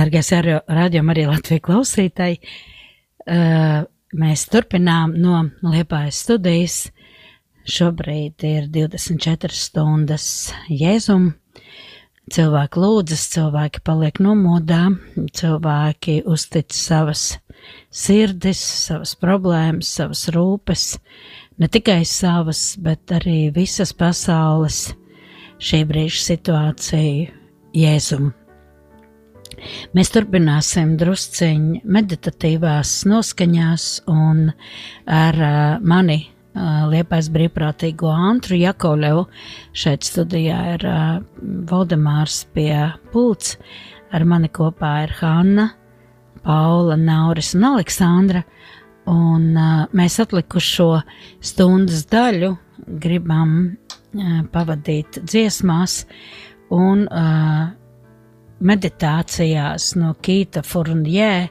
Dargais rādījuma arī Latvijas klausītāji, uh, mēs turpinām no Liepājas studijas. Šobrīd ir 24 stundas jēzum. Cilvēki lūdzas, cilvēki paliek nomodā, cilvēki uztic savas sirdis, savas problēmas, savas rūpes, ne tikai savas, bet arī visas pasaules šī brīža situāciju Jēzum. Mēs turpināsim drusciņi meditatīvās noskaņās un ar uh, mani uh, Liepais brīvprātīgo Antru Jakovlevu šeit studijā ir uh, Valdemārs pie pults, ar mani kopā ir Hanna, Paula, Nauris un Aleksandra, un uh, mēs atlikušo stundas daļu gribam pavadīt dziesmās un uh, meditācijās no Kīta Furnjē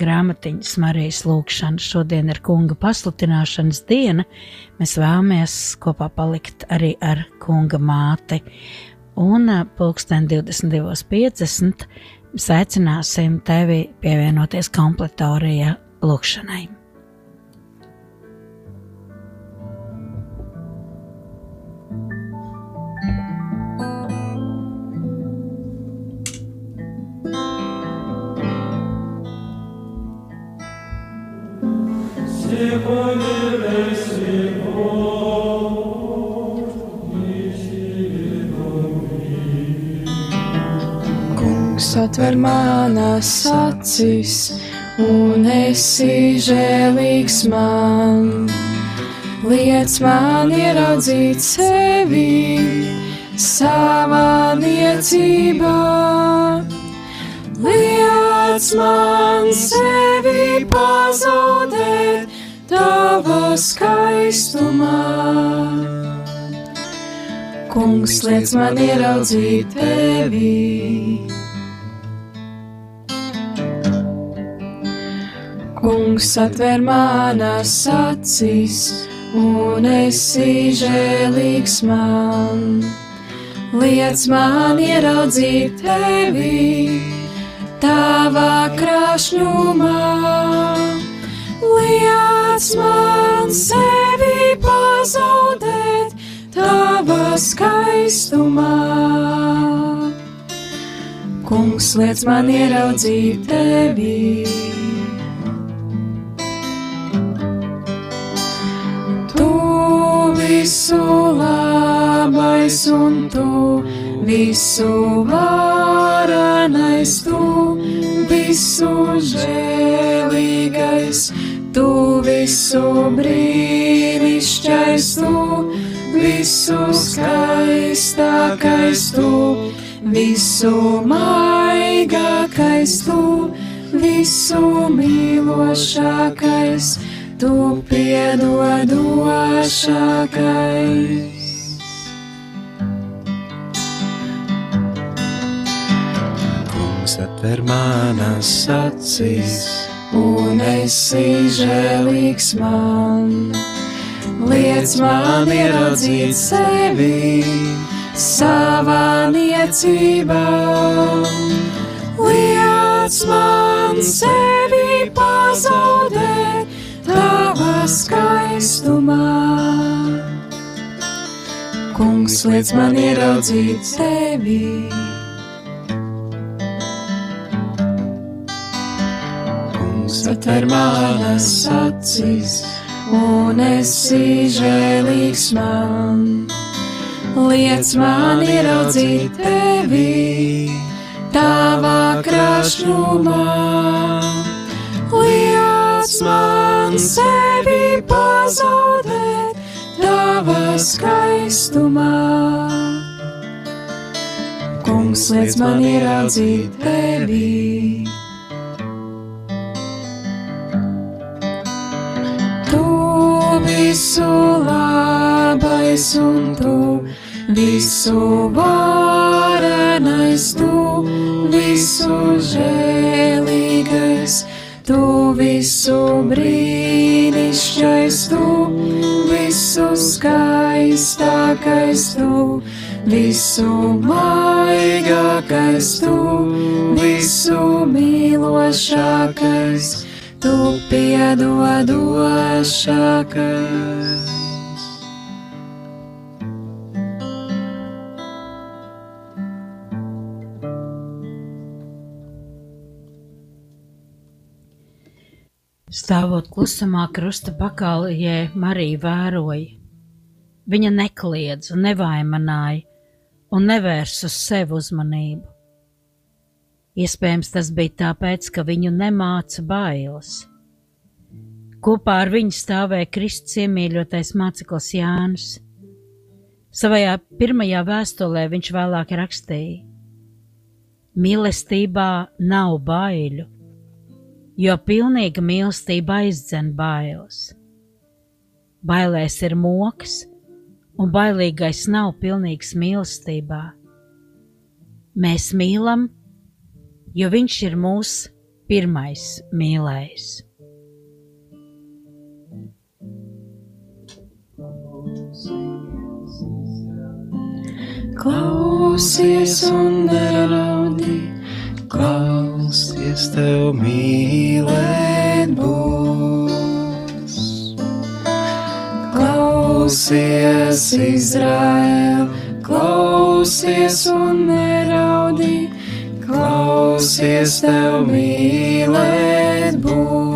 grāmatiņas Marijas lūkšana. Šodien ir kunga pasludināšanas diena. Mēs vēlamies kopā palikt arī ar kunga māti. Un pulksten 22.50 mēs aicināsim tevi pievienoties kompletorijā lūkšanai. Atver manas acis, un esi žēlīgs man. Liec man ieraudzīt sevi savā niecībā. Liec man sevi pazaudēt tava skaistumā. Kungs, liec man ieraudzīt tevi. Kungs atver manas acis, un esi žēlīgs man. Liec man ieraudzīt tevi, tavā krāšņumā. Liec man sevi pazaudēt tavā skaistumā. Kungs liec man ieraudzīt tevi. Tu visu labais un tu visu varenais, tu visu žēlīgais Tu visu brīnišķais, tu visu skaistākais, tu visu maigākais, tu visu mīlošākais, tu piedodošākais. Kungs atver manas acīs un esi žēlīgs man. Liec man ieraudzīt sevi savā niecībā. Liec man sevi pazaudēt tavā skaistumā. Kungs liec man ieraudzīt sevi. Atver manas acis, un esi žēlīgs man. Liec man ieraudzīt tevi, tavā krāšņumā. Liec man sevi pazaudēt, tavā skaistumā. Kungs liec man ieraudzīt tevi. Labais un tu, visu varenais tu, visu žēlīgais, tu visu brīnišķais tu, visu skaistākais tu, visu maigākais tu, visu piedodošākais, tu piedodošākais. Stāvot klusumā, krusta pakalijē, Marija vēroja. Viņa nekliedza, nevainināja un nevērsa uz sevi uzmanību. Iespējams, tas bija tāpēc, ka viņu nemāca bailes. Kopā ar viņu stāvēja Kristus iemīļotais māceklis Jānis. Savajā pirmajā vēstulē viņš vēlāk rakstīja: Mīlestībā nav baiļu, jo pilnīga mīlestība aizdzen bailes. Bailēs ir moks, un bailīgais nav pilnīgs mīlestībā. Mēs mīlam, jo viņš ir mūsu pirmais mīlējs. Klausies un neraudi, Klausies tev mīlēt būs. klausies Izraēl, klausies un neraudi, klausies tev mīlēt būs.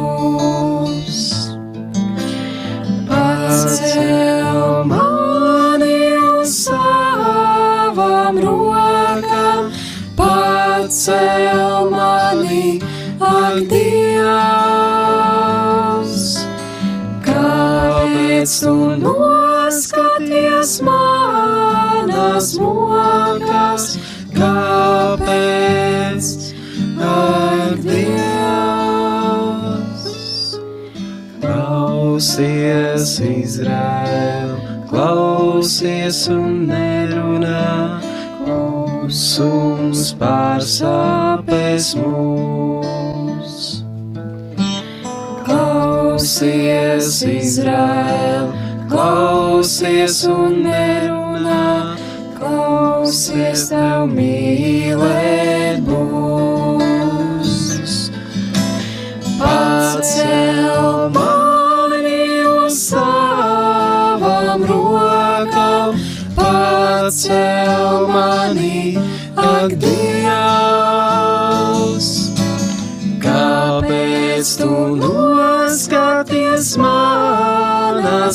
Pacel mani, ak, Dievs! Kāpēc tu noskaties manas mokas? Kāpēc? Ak, Dievs! Klausies, Izraēl, klausies un nerunā, klusums pārsāpēs mūs. Klausies, Izraēl, klausies un nerunā, klausies tev mīlēt būs.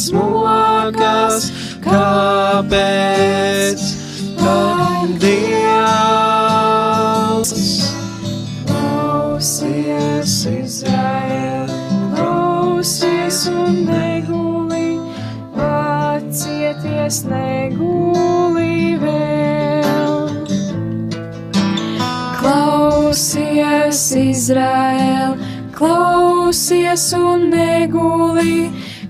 Manas mokas? Kāpēc? Ak, Dievs! Klausies, Izraēl, klausies un neguli, pacieties, neguli vēl. Klausies, Izraēl, klausies un neguli,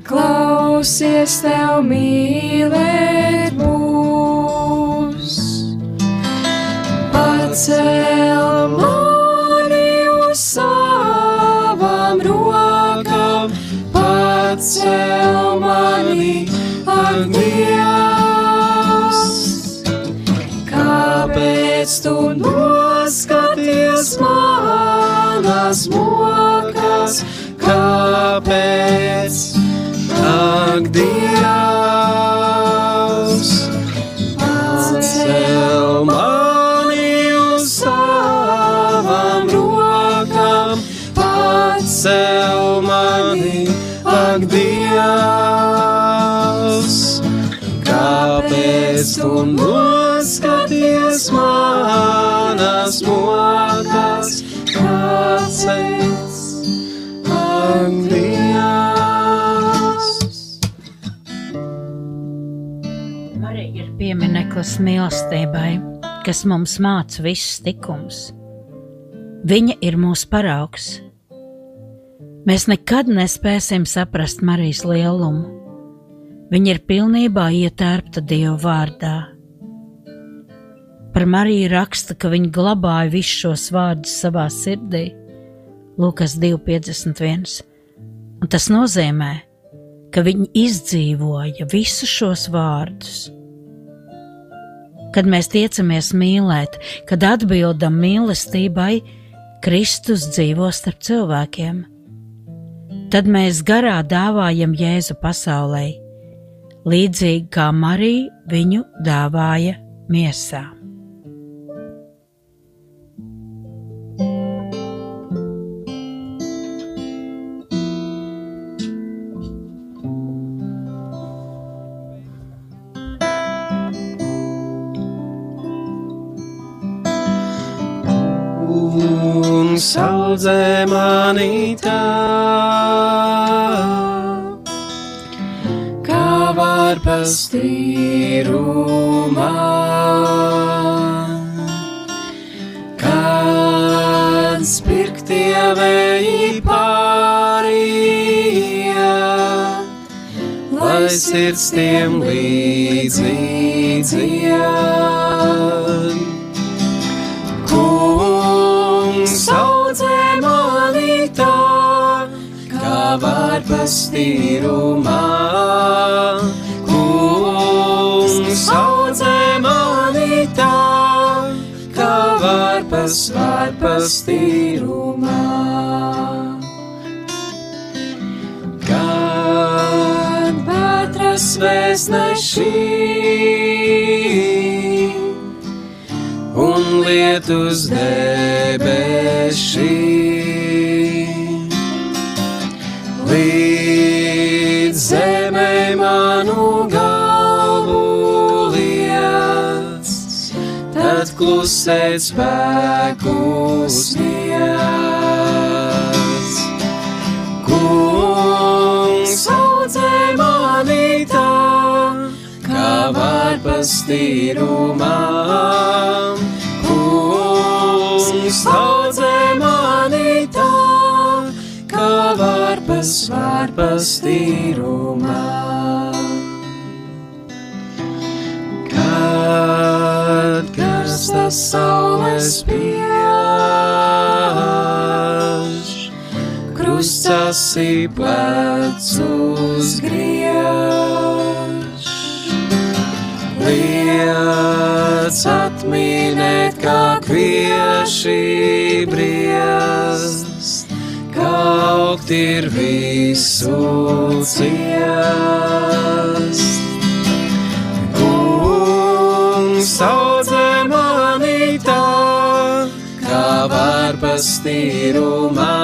klausies tev mīlēt būs. Pacel mani uz savām rokām, pacel mani, ak, Dievs! Kāpēc tu noskaties manas mokas? Piemineklis mīlestībai, kas mums māca visus likumus. Viņa ir mūsu paraugs. Mēs nekad nespēsim saprast Marijas lielumu. Viņa ir pilnībā ietērpta Dieva vārdā. Par Mariju raksta, ka viņa glabāja visus šos vārdus savā sirdī, Lūkas 2,51. Un tas nozīmē, ka viņi izdzīvoja visus šos vārdus. Kad mēs tiecamies mīlēt, kad atbildam mīlestībai, Kristus dzīvo starp cilvēkiem. Tad mēs garā dāvājam Jēzu pasaulē, līdzīgi kā Marija viņu dāvāja miesā. Kungs audzē mani tā. Kā var pastīrumā, kad spirktie vēji pārīja, lai sirds tiem līdzi pastīrumā. Kungs audzē mani tā, kā var pasvār pastīrumā. Kad vētras vēstneši un lietus debeši. Klusēt spēkus sniedz. Kungs audzē mani tā, kā var pastīrumā. Kungs audzē mani tā, kā var pasvār karstas saules spiež, krustas į plecus griež. Liec atminēt, kā kvieši briest, kā augt ir visu ciest. Var pastīrumā.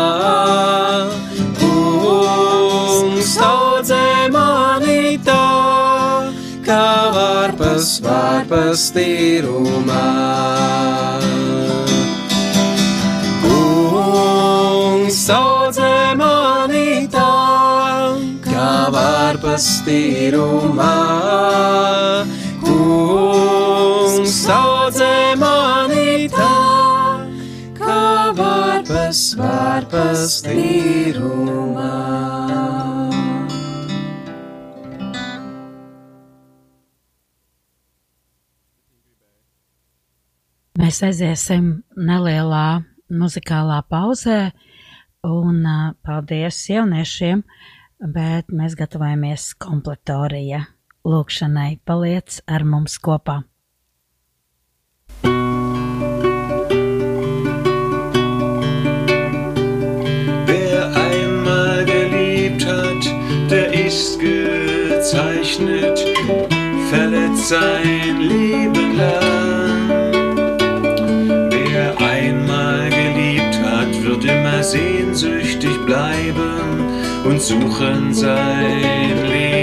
Kungs audzē mani tā, kā var pasvār pastīrumā. Kungs audzē mani tā, kā var pastīrumā. Pasvār pastīrumā. Mēs aiziesim nelielā muzikālā pauzē, un paldies jauniešiem, bet mēs gatavojamies kompletorija lūkšanai. Paliec ar mums kopā! Ist gezeichnet, verletzt sein Leben lang. Wer einmal geliebt hat, wird immer sehnsüchtig bleiben und suchen sein Leben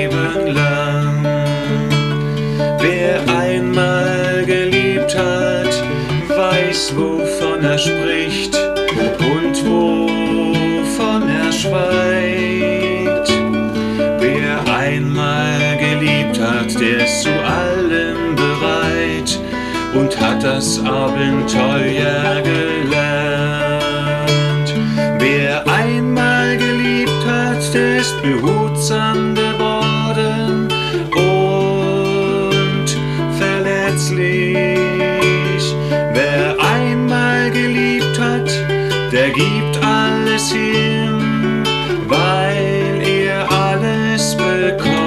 das Abenteuer gelernt. Wer einmal geliebt hat, der ist behutsam geworden und verletzlich. Wer einmal geliebt hat, der gibt alles hin, weil er alles bekommt.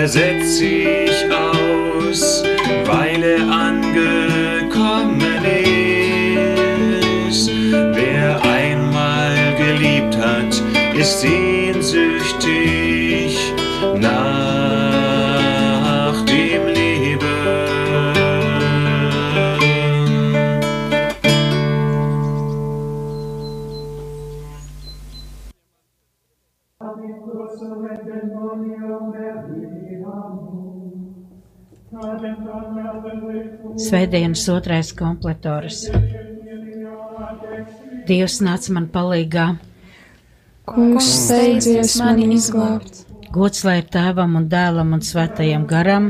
er setzt sich aus, weil er angekommen ist. Wer einmal geliebt hat, ist sie. Svētdienas otrais kompletors. Dievs nāca man palīgā, Kungs steidzies mani izglābt, gods lai ir tēvam un dēlam un svētajam garam,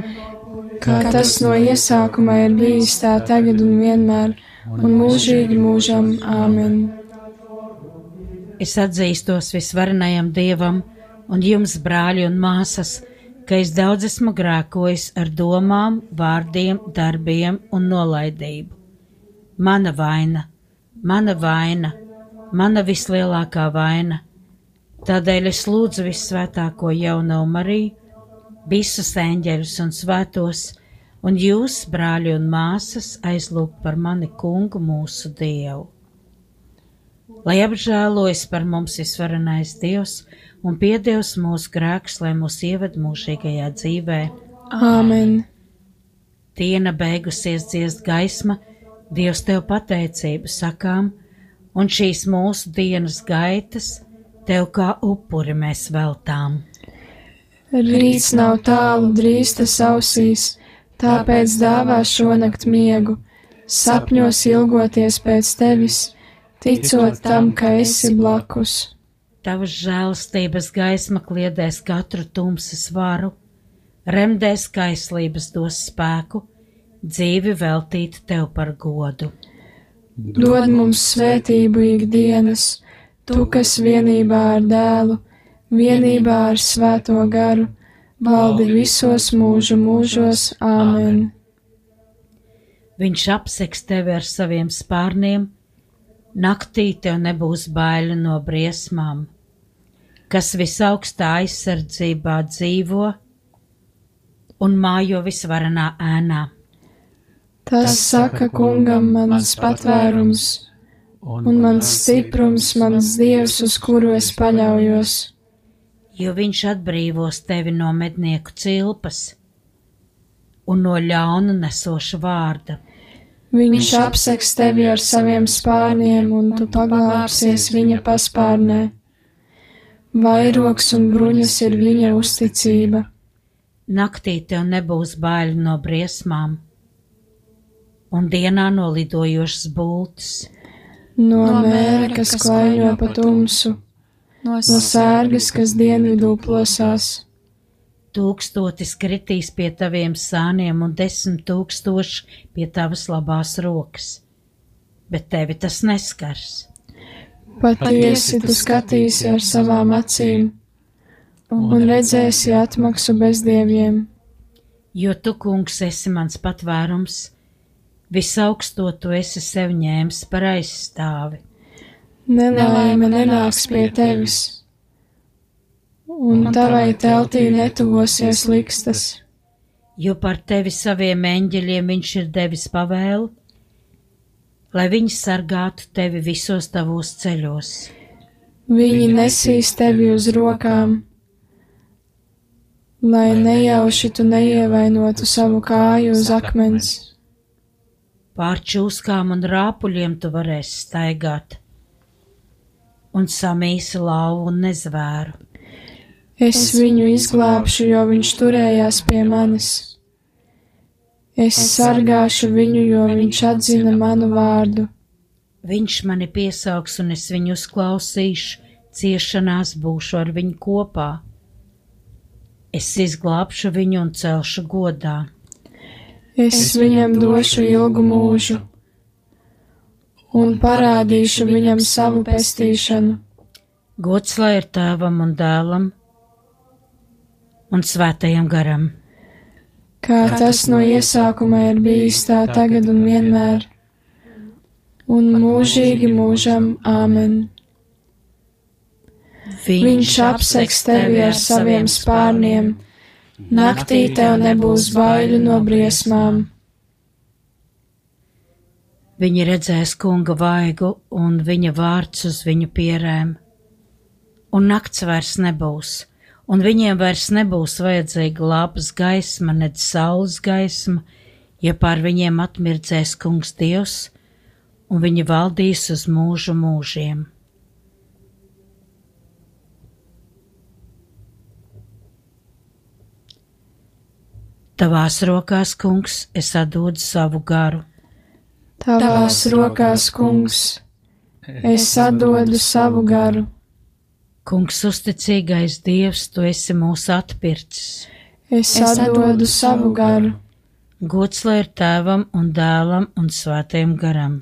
kā tas no iesākuma ir bijis tā tagad un vienmēr, un mūžīgi mūžam āmen. Es atzīstos visvarenajam Dievam un jums, brāļi un māsas, ka es daudz esmu grēkojis ar domām, vārdiem, darbiem un nolaidību. Mana vaina, mana vaina, mana vislielākā vaina. Tādēļ es lūdzu visvētāko jauno Mariju, visus eņģeļus un svētos, un jūs, brāļi un māsas, aizlūgt par mani kungu mūsu Dievu. Lai apžēlojas par mums visvarenais Dievs un piedevs mūsu grēkus, lai mūs ieved mūžīgajā dzīvē. Āmen! Diena beigusies dziest gaisma, Dievs tev pateicību sakām, un šīs mūsu dienas gaitas tev kā upuri mēs veltām. Rīts nav tālu, drīz tas ausīs, tāpēc dāvā šonakt miegu, sapņos ilgoties pēc tevis, ticot tam, ka esi blakus. Tavas žēlastības gaisma kliedēs katru tumsas varu, remdēs kaislības dos spēku, dzīvi veltīt tev par godu. Dod mums svētību ikdienas, tu, kas vienībā ar dēlu, vienībā ar svēto garu, valdi visos mūžu mūžos. Āmen! Viņš apseks tevi ar saviem spārniem, naktī tev nebūs baiļu no briesmām, kas visaugstā aizsardzībā dzīvo un mājo visvarenā ēnā. Tas saka kungam mans patvērums un mans stiprums, mans dievs, uz kuru es paļaujos. jo viņš atbrīvos tevi no mednieku cilpas un no ļaunu nesoša vārda. Viņš apseks tevi ar saviem spārniem, un tu paglāpsies viņa paspārnē. Vairoks un bruņas ir viņa uzticība. Naktī tev nebūs bail no briesmām, un dienā no lidojošas būtnes. No mēra, kas klaiņo pa tumsu, no sērgas, kas dienvidū plosās. Tūkstotis kritīs pie taviem sāniem un desmit tūkstoši pie tavas labās rokas, bet tevi tas neskars. Patiesi tu skatīsi ar savām acīm un redzēsi atmaksu bezdieviem. Jo tu, kungs, esi mans patvērums, visaugsto tu esi sev ņēmis par aizstāvi. Nelaime nenāks pie tevis, un tavai teltī netuvosies likstas. jo par tevi saviem eņģeļiem viņš ir devis pavēlu, lai viņi sargātu tevi visos tavos ceļos. Viņi nesīs tevi uz rokām, lai nejauši tu neievainotu savu kāju uz akmens. Pār čūskām un rāpuļiem tu varēsi staigāt, un samīsi lauvu un nezvēru. Es viņu izglābšu, jo viņš turējās pie manis. Es sargāšu viņu, jo viņš atzina manu vārdu. Viņš mani piesaugs, un es viņu uzklausīšu, ciešanās būšu ar viņu kopā. Es izglābšu viņu un celšu godā. Es viņam došu ilgu mūžu un parādīšu viņam savu pestīšanu. Gods lai ir tēvam un dēlam un svētajam garam. Kā tas no iesākuma ir bijis tā tagad un vienmēr, un mūžīgi mūžam āmen. Viņš apseks tevi ar saviem spārniem, naktī tev nebūs baiļu no briesmām. Viņi redzēs kunga vaigu un viņa vārds uz viņu pierēm. un nakts vairs nebūs, un viņiem vairs nebūs vajadzīga lapas gaisma, nedz saules gaisma, ja pār viņiem atmirdzēs kungs Dievs, un viņi valdīs uz mūžu mūžiem. Tavās rokās, kungs, es atdodu savu garu. Tavās rokās, kungs, es atdodu savu garu. Kungs, uzticīgais Dievs, tu esi mūs atpircis. Es atdodu savu garu. Gods lai ir tēvam un dēlam un svētajam garam.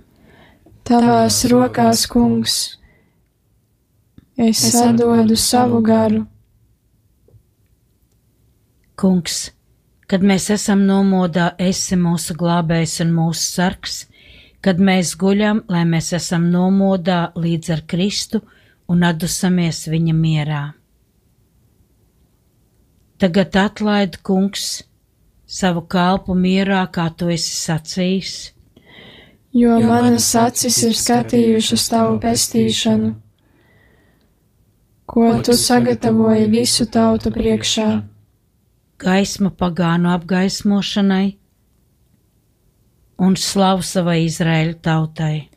Tavās rokās, kungs, es atdodu savu garu. Kungs, kad mēs esam nomodā, esi mūsu glābējs un mūsu sargs, kad mēs guļam, lai mēs esam nomodā līdz ar Kristu un atdusamies viņa mierā. Tagad atlaid, kungs, savu kalpu mierā, kā tu esi sacījis, jo manas acis ir skatījušas tavu pestīšanu, ko tu sagatavoji visu tautu priekšā. gaismu pagānu apgaismošanai un slavu savai Izraēļu tautai.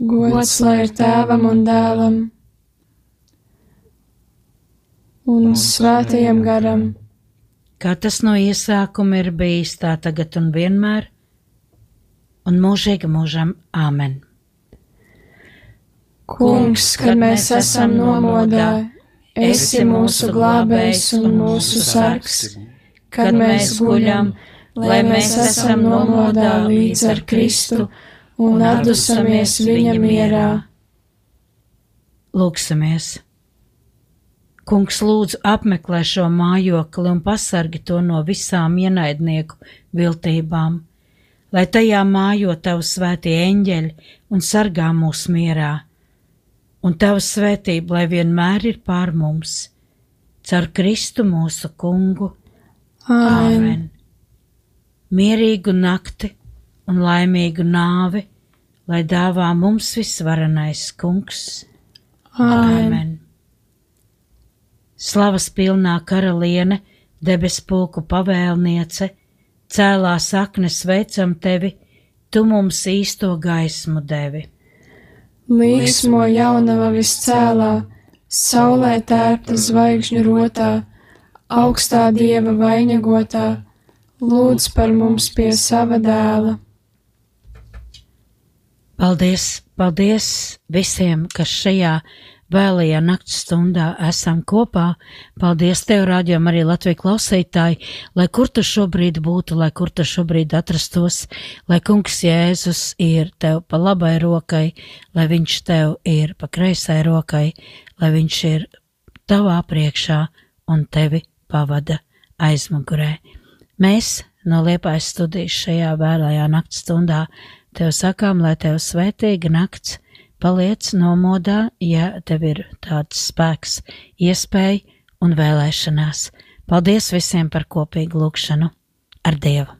Gods lai ir tēvam un dēlam un svētajam garam, Kā tas no iesākuma ir bijis, tā tagad un vienmēr, un mūžīgi mūžam Āmen. Kungs, kad mēs esam nomodā, esi mūsu glābējs un mūsu sargs, kad mēs guļam, lai mēs esam nomodā līdz ar Kristu un atdusamies viņa mierā. Lūksimies! Kungs lūdzu apmeklē šo mājokli un pasargi to no visām ienaidnieku viltībām, lai tajā mājo tavu svētie eņģeļi un sargā mūs mierā, un tava svētība, lai vienmēr ir pār mums, caur Kristu mūsu kungu. Āmen! Mierīgu nakti un laimīgu nāvi, lai dāvā mums visvarenais kungs. Āmen! Slavas pilnā karaliene, debesu pulku pavēlniece, cēlā sakne sveicam tevi, tu mums īsto gaismu devi. Līksmo jaunava viscēlā, saulē tērpta zvaigžņu rotā, augstā dieva vainagotā, lūdz par mums pie sava dēla. Paldies, paldies visiem, kas šajā vēlajā nakts stundā esam kopā. Paldies tev, rādījumam, arī Latviju klausītāji, lai kur tu šobrīd būtu, lai kur tu šobrīd atrastos, lai kungs Jēzus ir tev pa labai rokai, lai viņš tev ir pa kreisai rokai, lai viņš ir tavā priekšā un tevi pavada aizmugurē. Mēs no Liepājas studijas šajā vēlajā nakts stundā tev sakām, lai tev svētīga nakts Paliec nomodā, ja tev ir tāds spēks, iespēja un vēlēšanās. Paldies visiem par kopīgu lūgšanu ar Dievu!